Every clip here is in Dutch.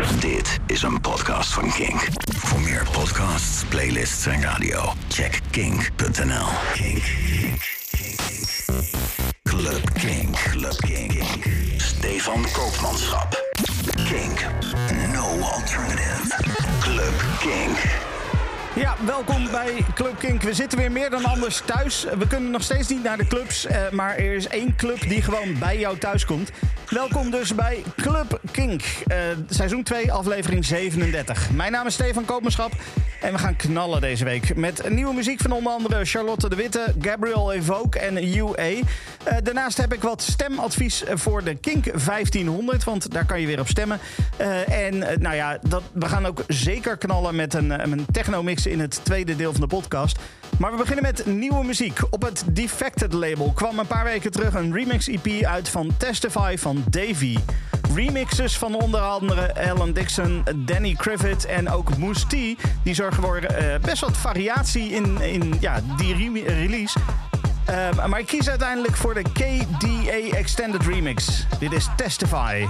Dit is een podcast van Kink. Voor meer podcasts, playlists en radio, check kink.nl. Kink. Kink. Kink. Club Kink. Club Kink. Stefan Koopmanschap. Kink. No alternative. Club Kink. Ja, welkom bij Club Kink. We zitten weer meer dan anders thuis. We kunnen nog steeds niet naar de clubs, eh, maar er is één club die gewoon bij jou thuis komt. Welkom dus bij Club Kink, eh, seizoen 2, aflevering 37. Mijn naam is Stefan Koopmanschap en we gaan knallen deze week met nieuwe muziek van onder andere Charlotte de Witte, Gabriel Evoke en UA. Eh, daarnaast heb ik wat stemadvies voor de Kink 1500, want daar kan je weer op stemmen. Eh, en eh, nou ja, dat, we gaan ook zeker knallen met een, een technomix in het tweede deel van de podcast. Maar we beginnen met nieuwe muziek. Op het Defected label kwam een paar weken terug een remix-EP uit van Testify van Davy. Remixes van onder andere Alan Dixon, Danny Crivet en ook Moose T. Die zorgen voor eh, best wat variatie in, in ja, die re- release. Eh, maar ik kies uiteindelijk voor de KDA Extended Remix. Dit is Testify.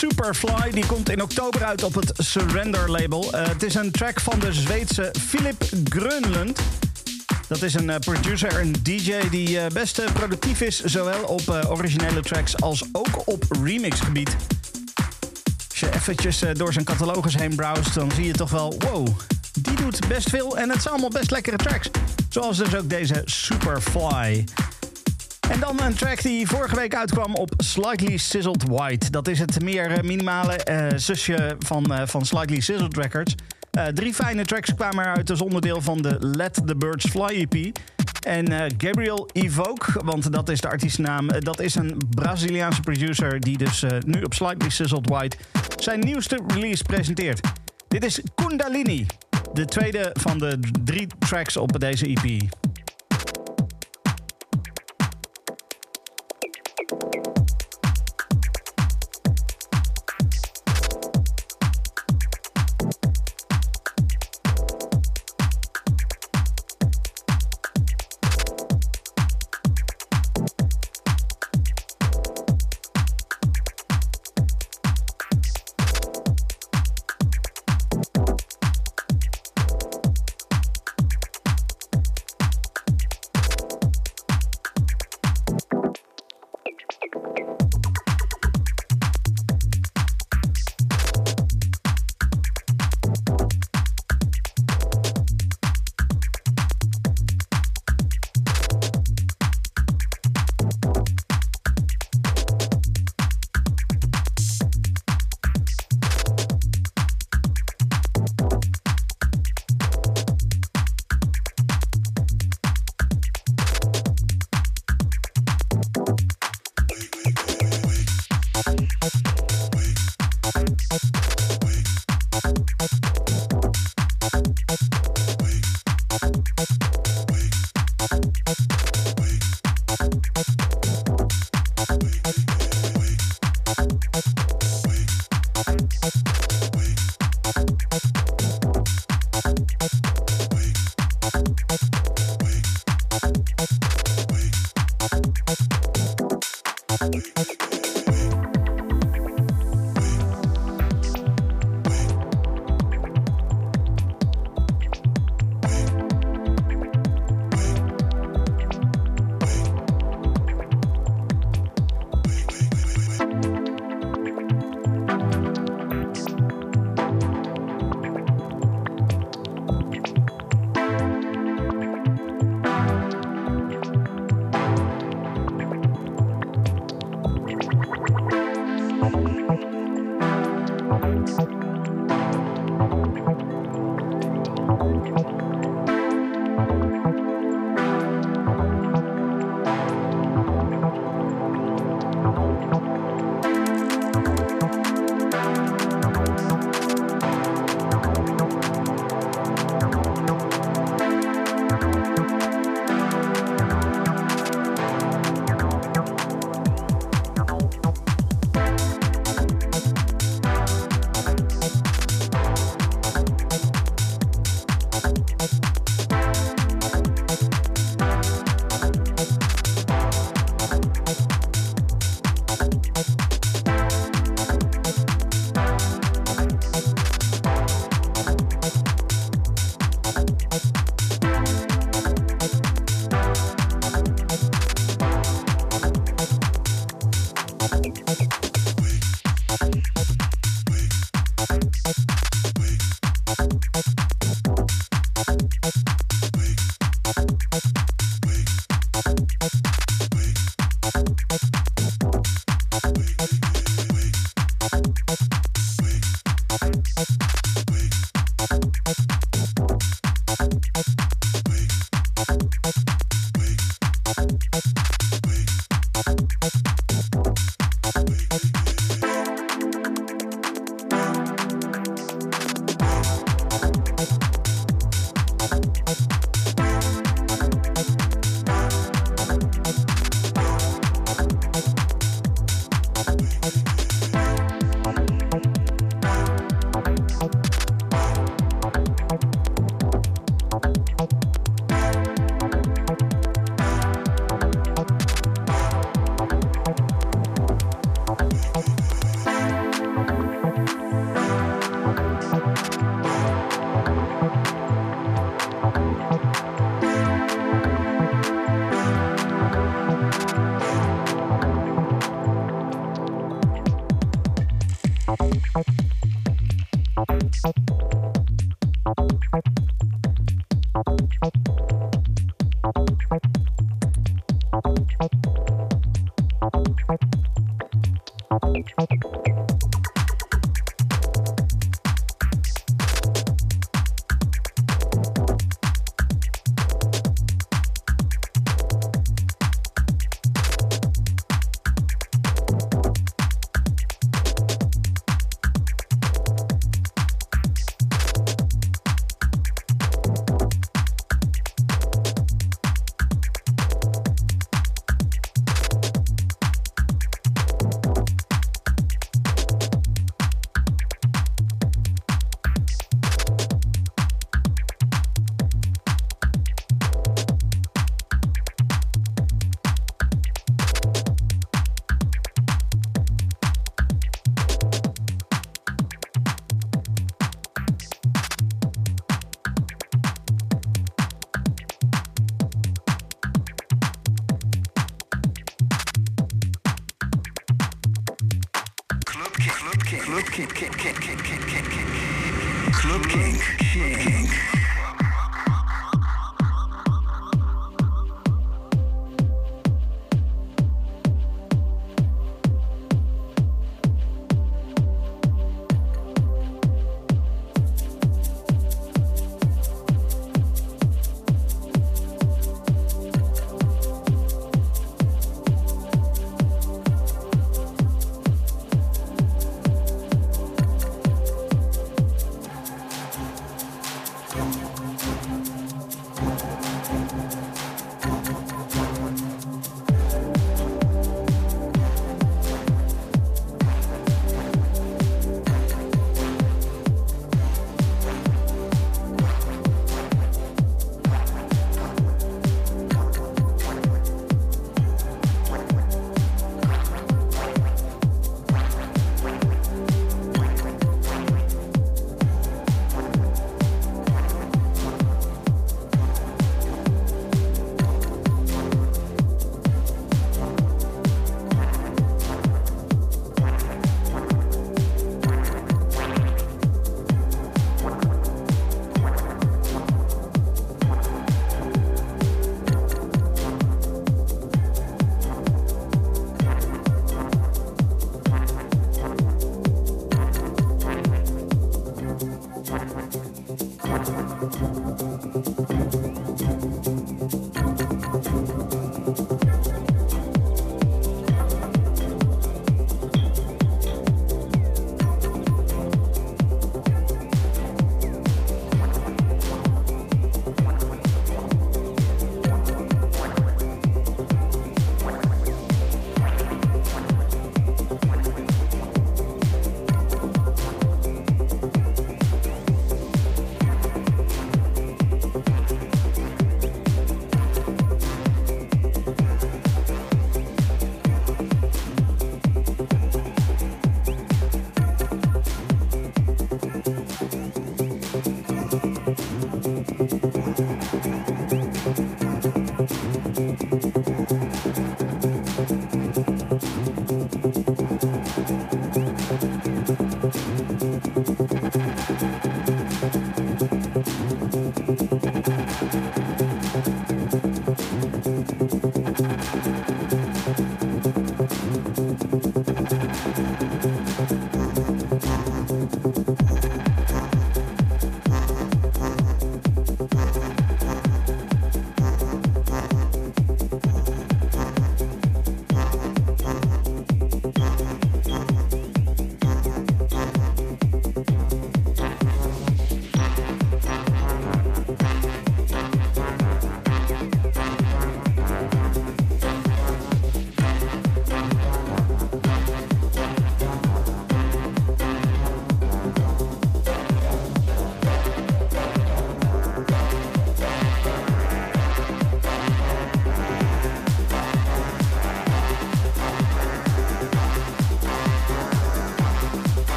Superfly die komt in oktober uit op het Surrender label. Eh, het is een track van de Zweedse Philip Grönlund. Dat is een eh, producer en DJ die eh, best productief is, zowel op originele tracks als ook op remixgebied. Als je eventjes door zijn catalogus heen browst, dan zie je toch wel, wow, die doet best veel en het zijn allemaal best lekkere tracks. Zoals dus ook deze Superfly. En dan een track die vorige week uitkwam op Slightly Sizzled White. Dat is het meer eh, minimale uh, zusje van, uh, van Slightly Sizzled Records. Drie fijne tracks kwamen eruit als onderdeel van de Let the Birds Fly EP. En Gabriel Evoke, want dat is de artiestennaam, dat is een Braziliaanse producer die dus nu op Slightly Sizzled White zijn nieuwste release presenteert. Dit is Kundalini, de tweede van de drie tracks op deze EP. Club King. Club King. King. King. King. King. King. King. Club King.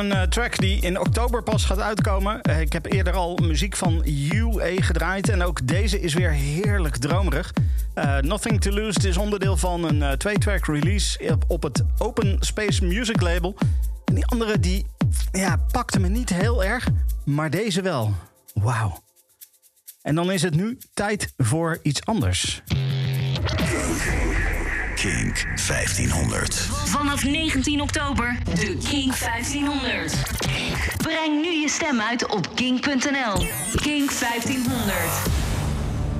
Een eh, track die in oktober pas gaat uitkomen. Eh, ik heb eerder al muziek van UA gedraaid en ook deze is weer heerlijk dromerig. Eh, Nothing to Lose is onderdeel van een twee-track release op, op het Open Space Music label. En die andere die ja, pakte me niet heel erg, maar deze wel. Wauw. En dan is het nu tijd voor iets anders. Kink 1500. Vanaf 19 oktober de King 1500. Breng nu je stem uit op king.nl. King 1500.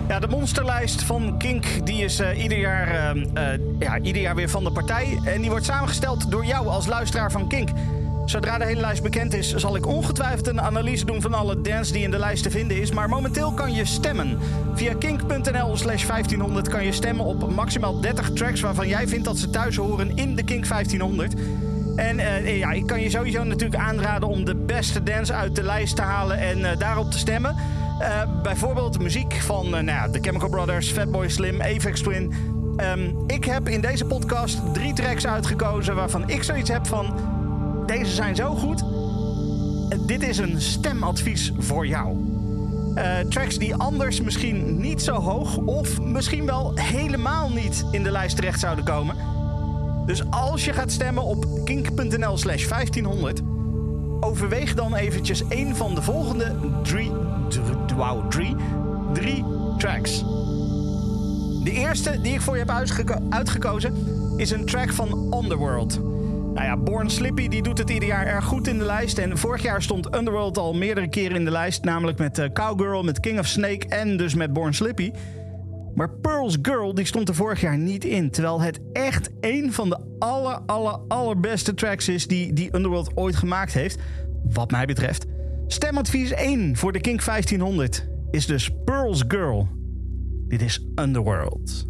Ja, de monsterlijst van Kink die is eh, ieder, jaar, eh, eh, ja, ieder jaar weer van de partij. En die wordt samengesteld door jou als luisteraar van Kink. Zodra de hele lijst bekend is, zal ik ongetwijfeld een analyse doen van alle dance die in de lijst te vinden is. Maar momenteel kan je stemmen. Via kink.nl slash 1500 kan je stemmen op maximaal 30 tracks waarvan jij vindt dat ze thuis horen in de Kink 1500. En eh, ja, ik kan je sowieso natuurlijk aanraden om de beste dance uit de lijst te halen en eh, daarop te stemmen. Eh, bijvoorbeeld muziek van nou Chemical Brothers, Fatboy Slim, Apex Twin. Ehm, ik heb in deze podcast drie tracks uitgekozen waarvan ik zoiets heb van... Deze zijn zo goed. Dit is een stemadvies voor jou. Eh, tracks die anders misschien niet zo hoog of misschien wel helemaal niet in de lijst terecht zouden komen. Dus als je gaat stemmen op kink.nl slash 1500, overweeg dan eventjes een van de volgende drie, drie, drie, tracks. De eerste die ik voor je heb uitgeko- uitgekozen is een track van Underworld. Nou ja, Born Slippy die doet het ieder jaar erg goed in de lijst. En vorig jaar stond Underworld al meerdere keren in de lijst. Namelijk met eh, Cowgirl, met King of Snake en dus met Born Slippy. Maar Pearl's Girl die stond er vorig jaar niet in. Terwijl het echt een van de aller, aller, allerbeste tracks is die, die Underworld ooit gemaakt heeft. Wat mij betreft. Stemadvies 1 voor de Kink 1500 is dus Pearl's Girl. Dit is. Underworld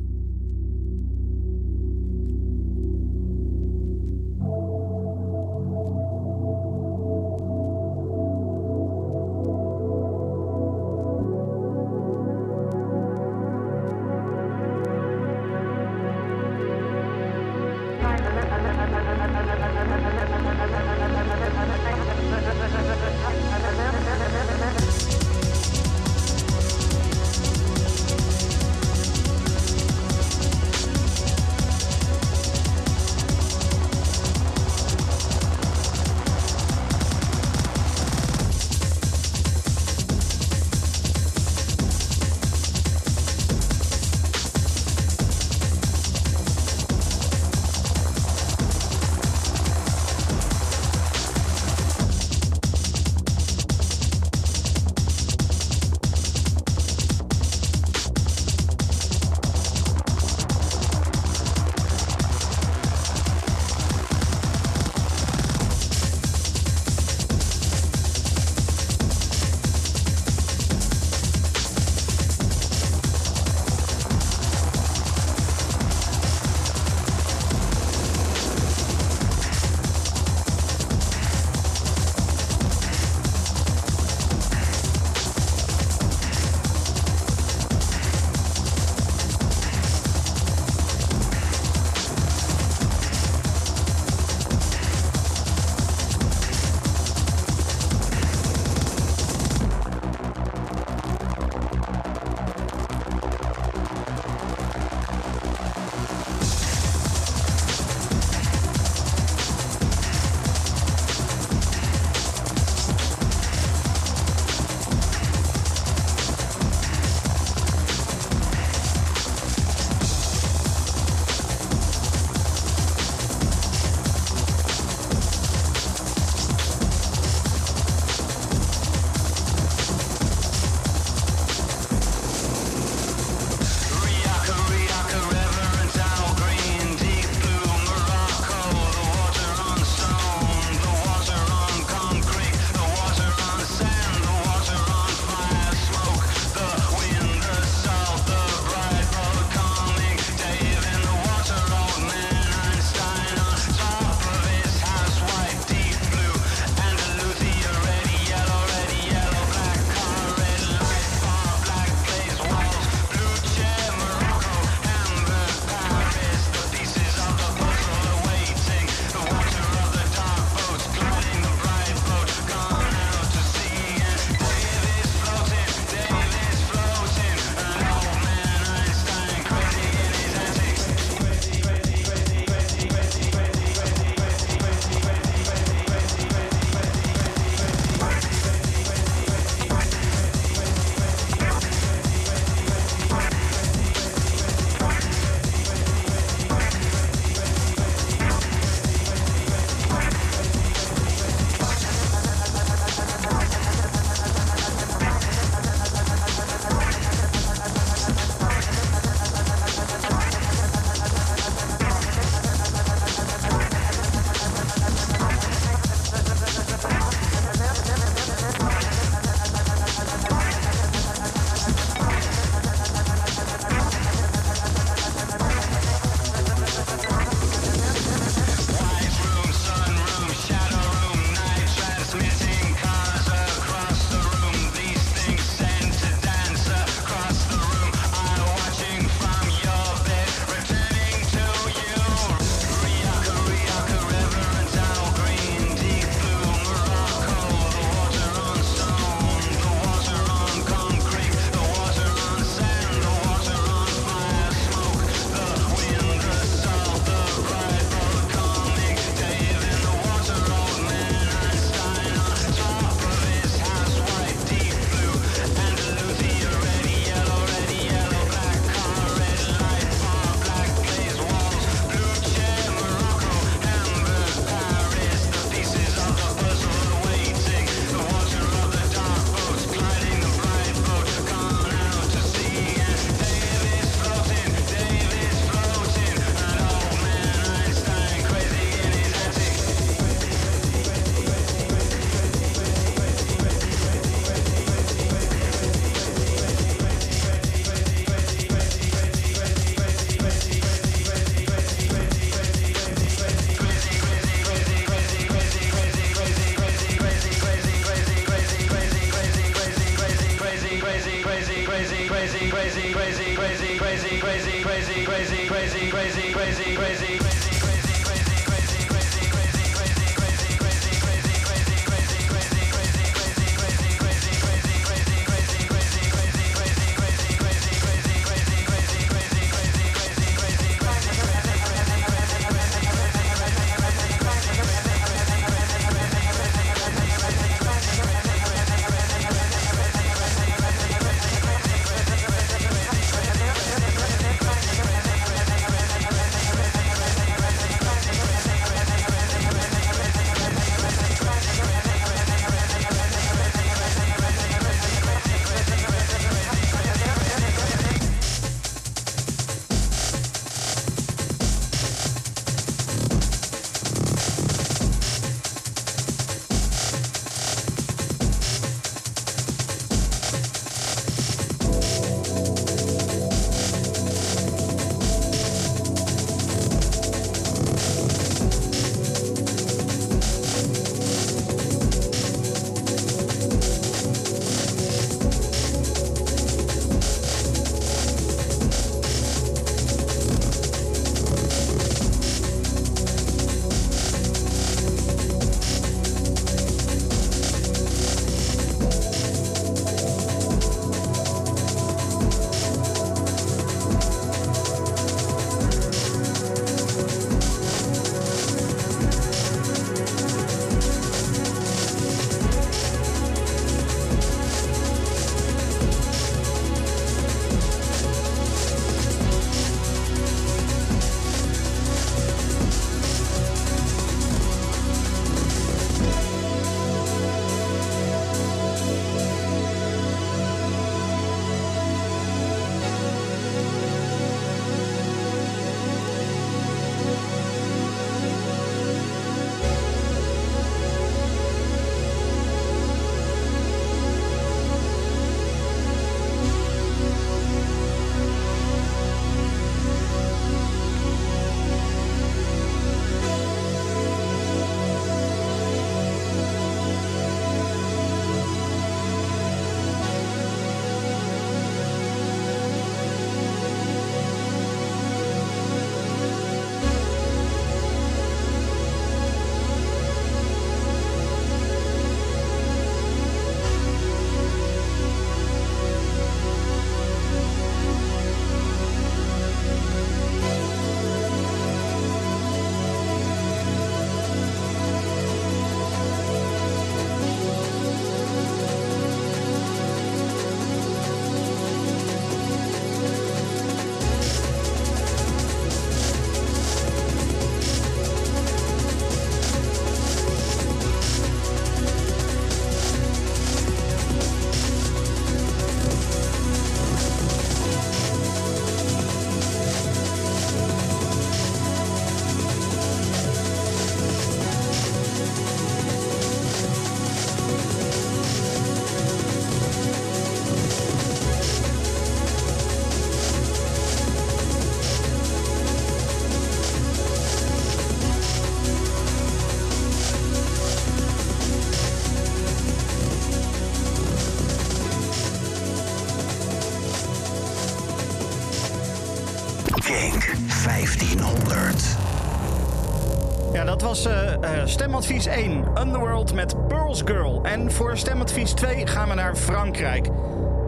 stemadvies 1, Underworld met Pearl's Girl. En voor stemadvies 2 gaan we naar Frankrijk.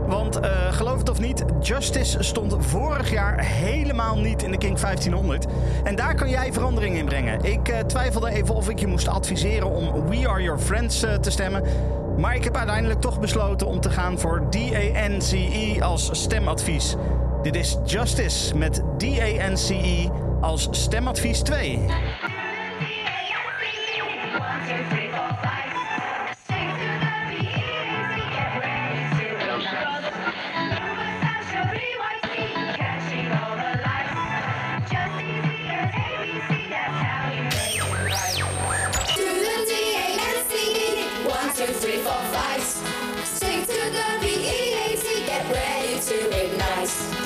Want eh, geloof het of niet, Justice stond vorig jaar helemaal niet in de King 1500. En daar kan jij verandering in brengen. Ik eh, twijfelde even of ik je moest adviseren om We Are Your Friends eh, te stemmen. Maar ik heb uiteindelijk toch besloten om te gaan voor DANCE als stemadvies. Dit is Justice met DANCE als stemadvies 2. To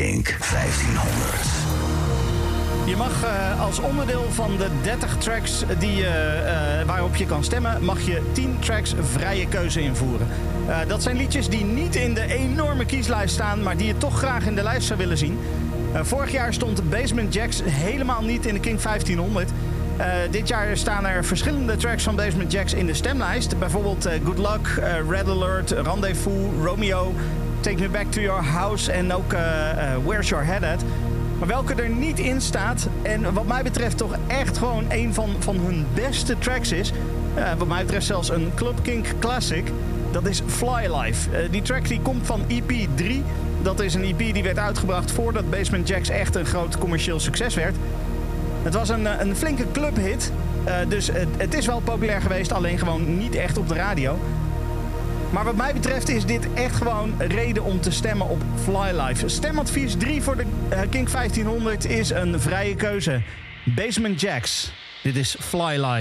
Kink 1500. Je mag eh, als onderdeel van de 30 tracks die, eh, waarop je kan stemmen, mag je 10 tracks vrije keuze invoeren. Eh, dat zijn liedjes die niet in de enorme kieslijst staan, maar die je toch graag in de lijst zou willen zien. Vorig jaar stond Basement Jacks helemaal niet in de King 1500. Eh, dit jaar staan er verschillende tracks van Basement Jacks in de stemlijst. Bijvoorbeeld Good Luck, Red Alert, Rendezvous, Romeo, Take Me Back to Your House en ook eh, eh, Where's Your Head At. Maar welke er niet in staat en wat mij betreft toch echt gewoon een van, van hun beste tracks is... eh, wat mij betreft zelfs een Club Kink classic, dat is Fly Life. Die track die komt van EP 3. Dat is een EP die werd uitgebracht voordat Basement Jacks echt een groot commercieel succes werd. Het was een, een flinke clubhit. dus het, het is wel populair geweest, alleen gewoon niet echt op de radio. Maar wat mij betreft is dit echt gewoon reden om te stemmen op Fly Life. Stemadvies 3 voor de eh, Kink 1500 is een vrije keuze. Basement Jacks. Dit is Fly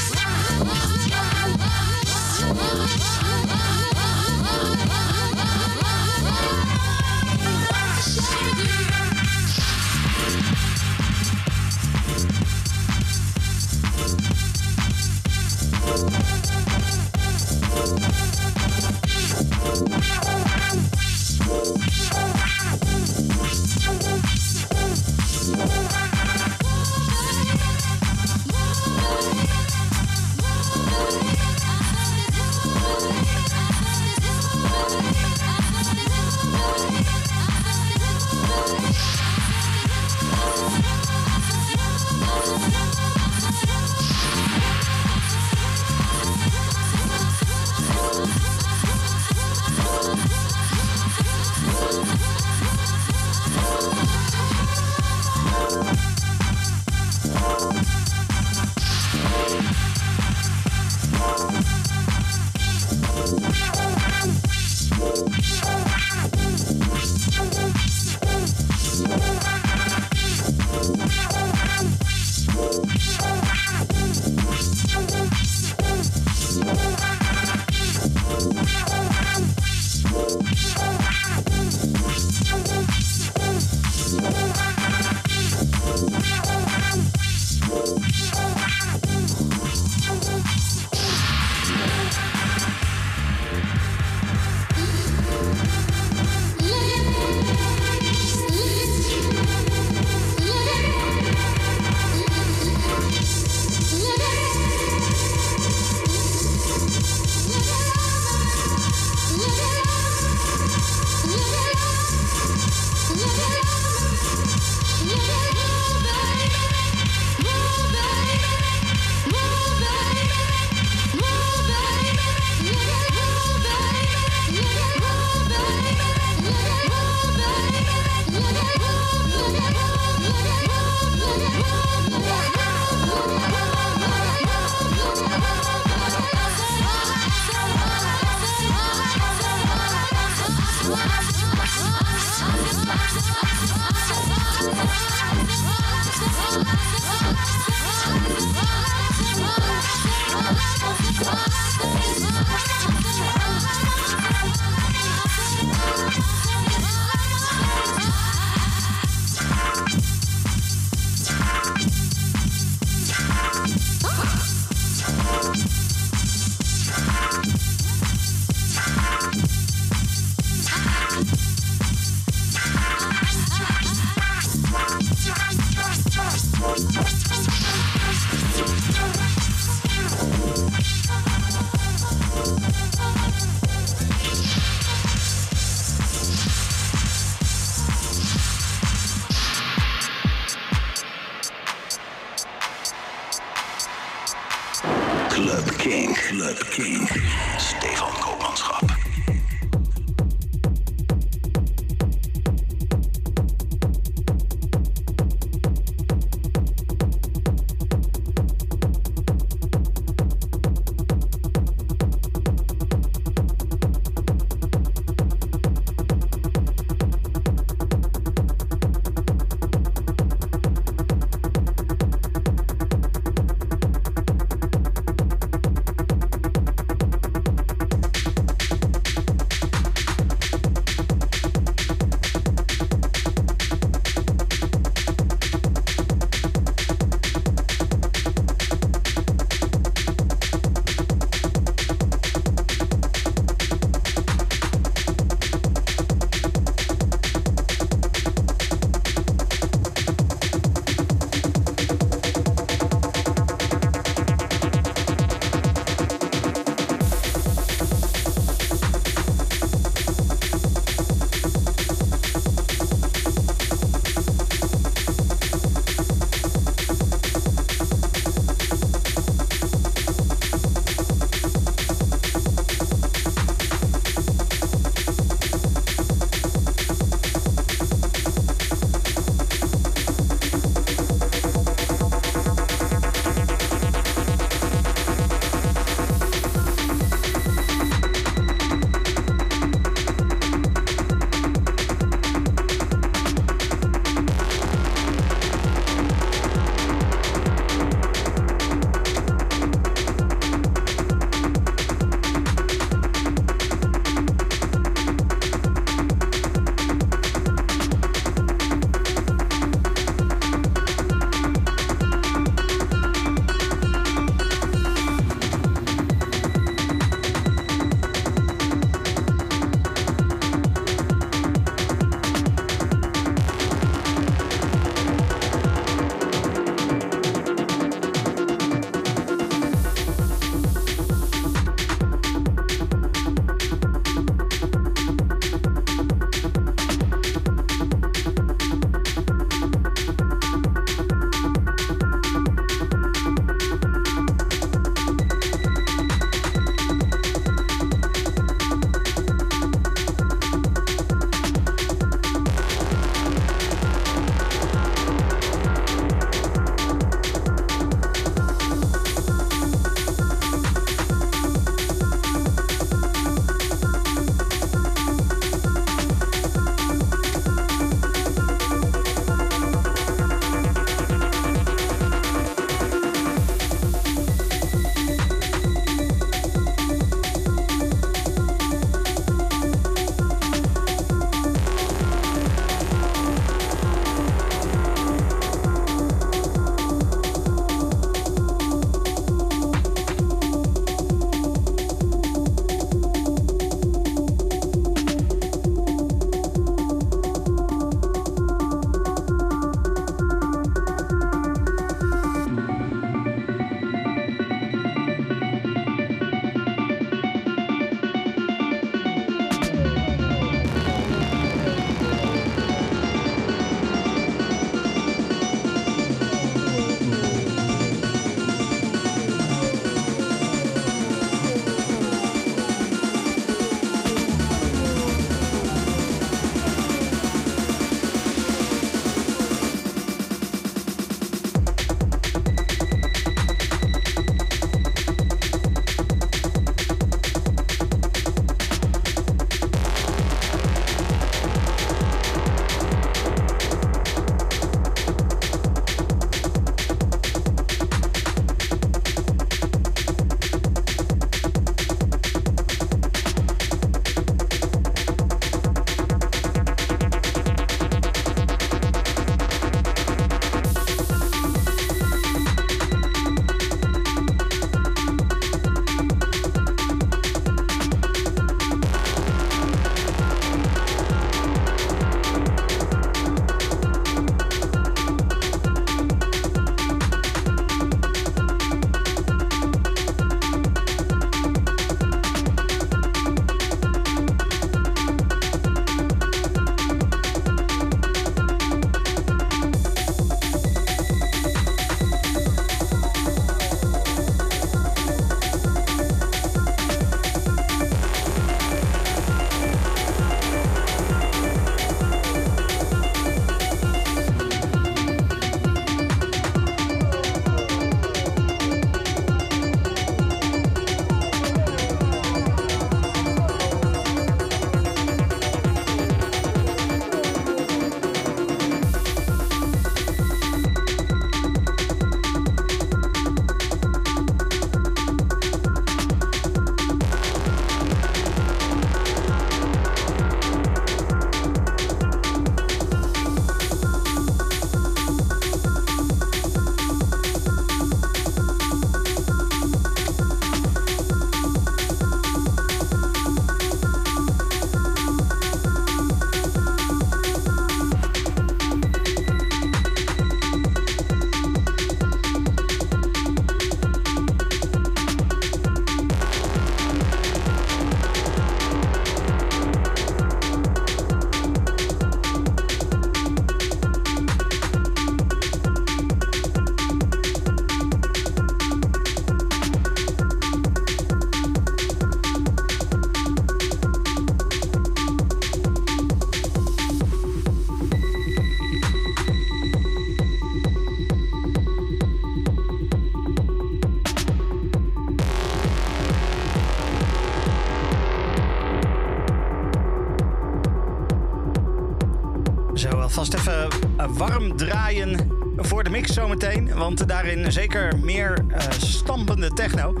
draaien voor de mix zometeen. Want daarin zeker meer eh, stampende techno.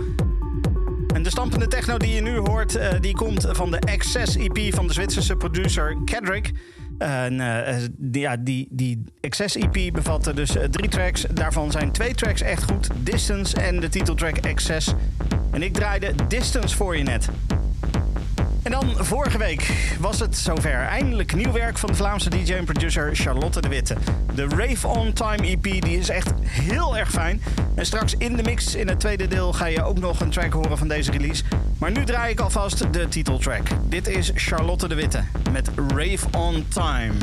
En de stampende techno die je nu hoort, eh, die komt van de Excess EP van de Zwitserse producer Kedrick. Eh, die, ja, die, die Excess EP bevatte dus drie tracks. Daarvan zijn twee tracks echt goed. Distance en de titeltrack Excess. En ik draaide Distance voor je net. En dan vorige week was het zover. Eindelijk nieuw werk van de Vlaamse DJ en producer Charlotte de Witte. De Rave On Time EP die is echt heel erg fijn. En straks in de mix in het tweede deel ga je ook nog een track horen van deze release. Maar nu draai ik alvast de titeltrack. Dit is Charlotte de Witte met Rave On Time.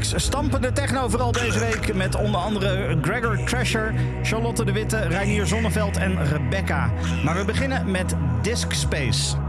Mix. Stampende techno vooral deze week met onder andere Gregor Trasher, Charlotte de Witte, Reinier Zonneveld en Rebecca. Maar we beginnen met Disc Space.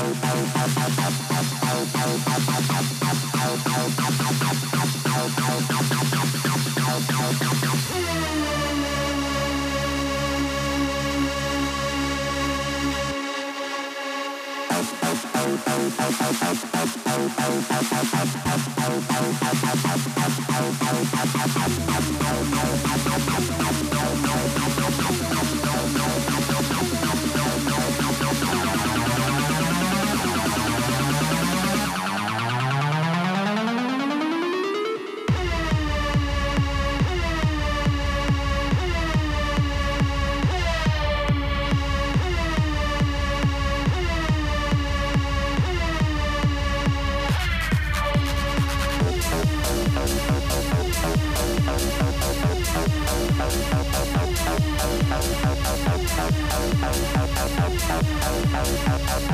Thank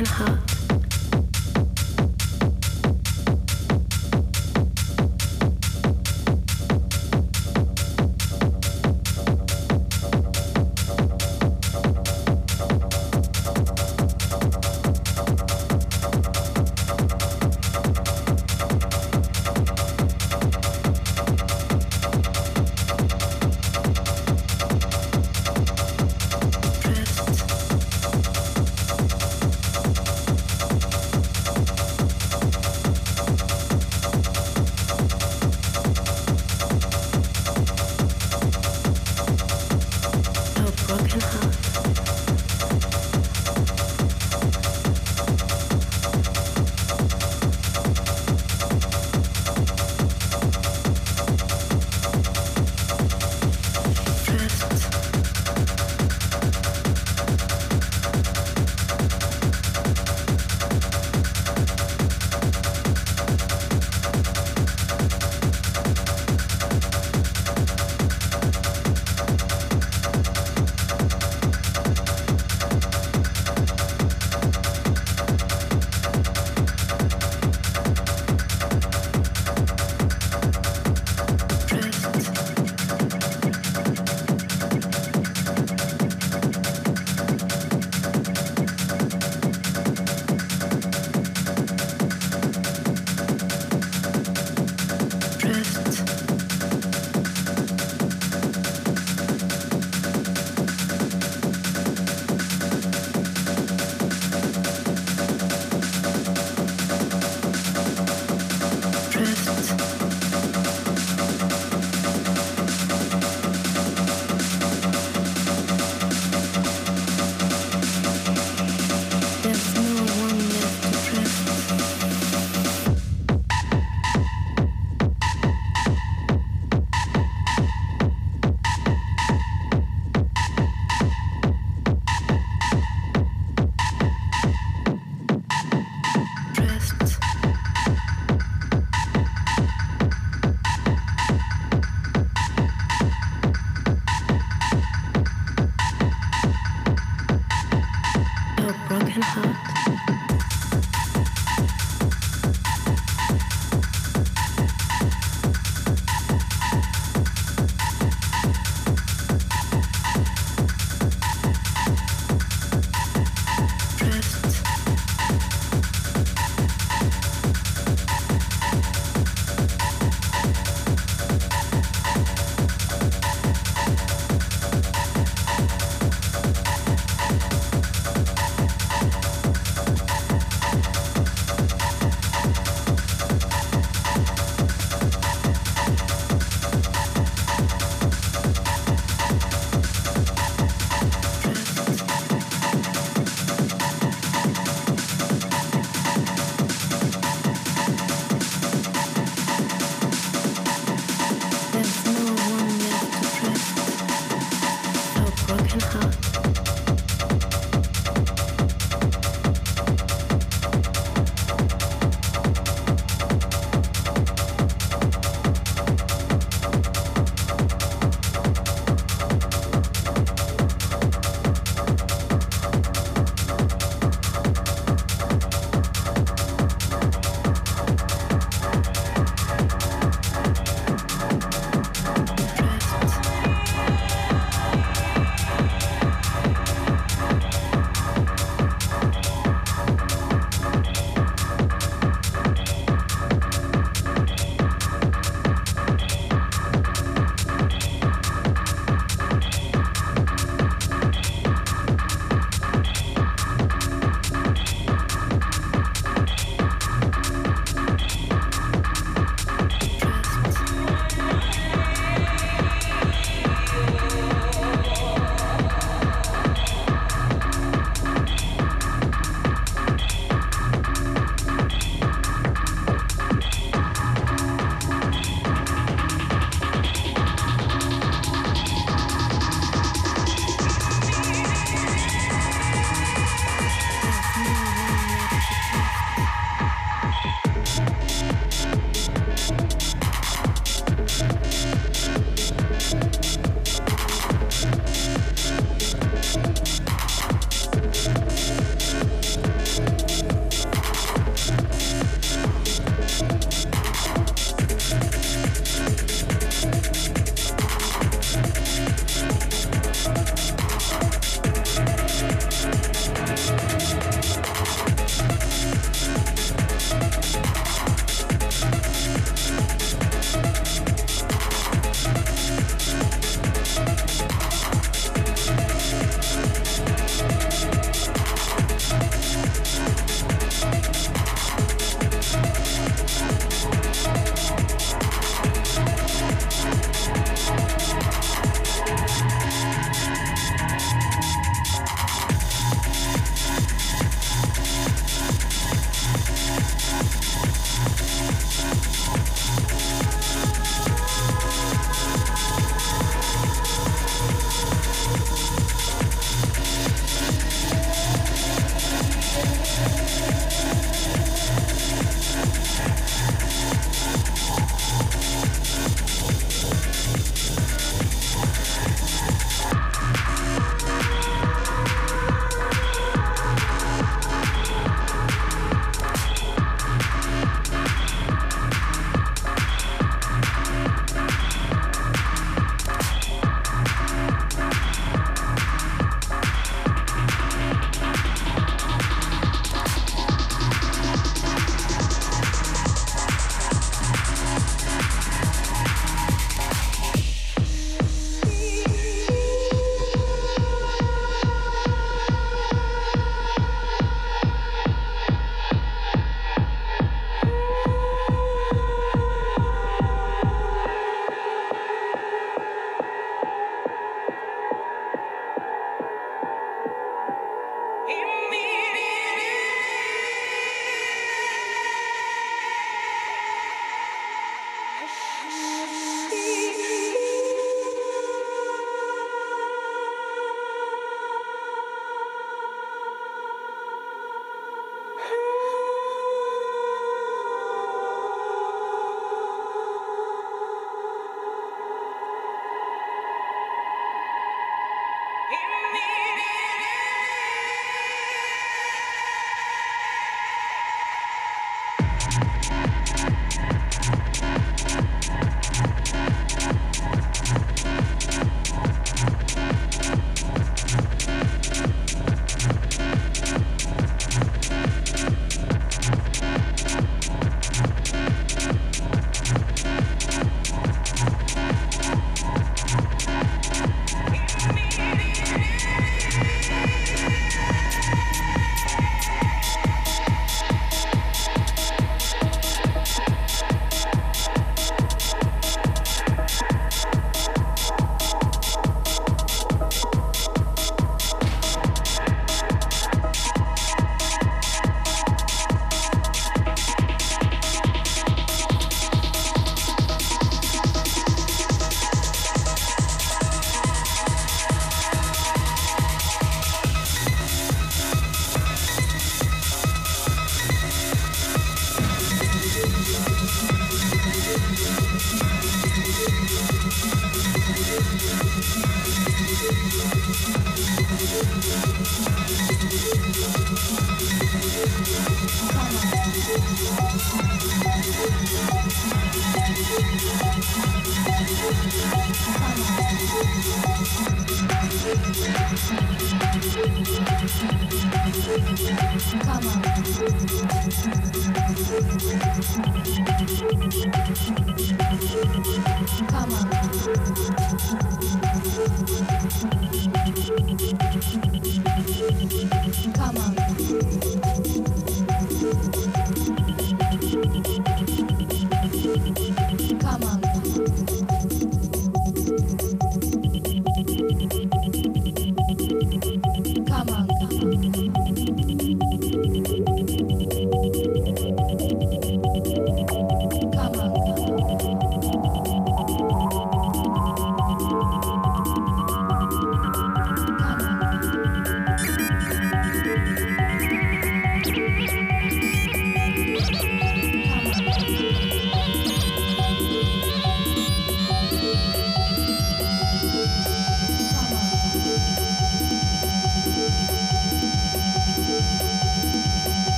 and heart.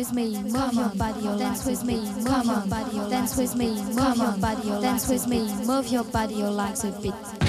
With me, move your body, dance with me, move your body, dance with me, move your body, dance with me, move your body, your legs a bit.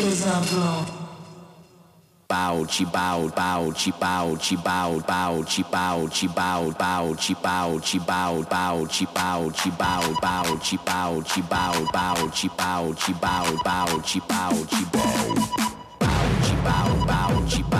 Blown. bow chi bow bow chi bow chi bow bow chi bow chi bow bow chi bow chi bow bow chi bow chi bow bow chi bow chi bow bow chi bow chi bow bow chi bow chi bow bow chi bow bow chi bow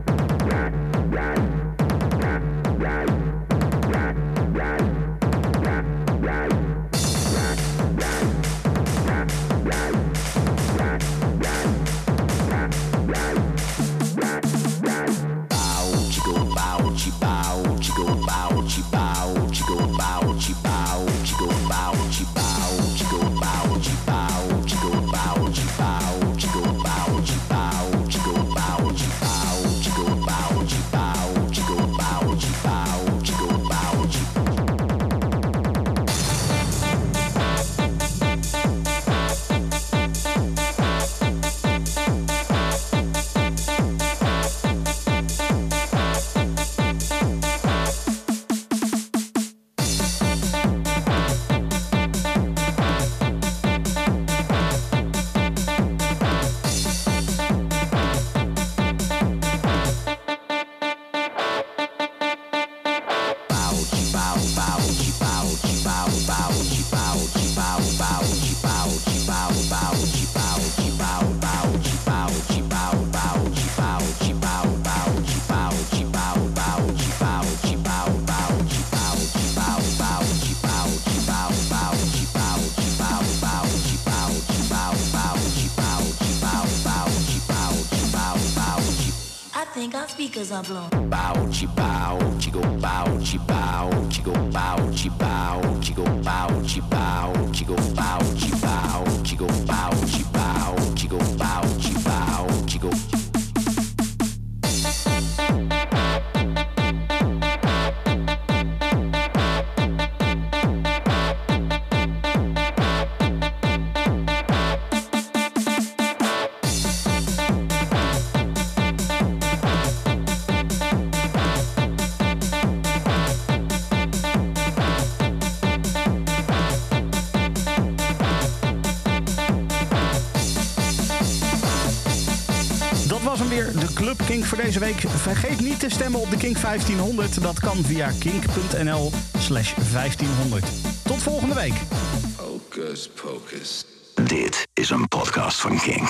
speakers are blown. bow chi bow chi go bow chi bow chi go bow chi bow chi go bow chi bow chi go bow chi bow Vergeet niet te stemmen op de Kink 1500. Dat kan via kink.nl slash 1500. Tot volgende week. Hocus pocus. Dit is een podcast van Kink.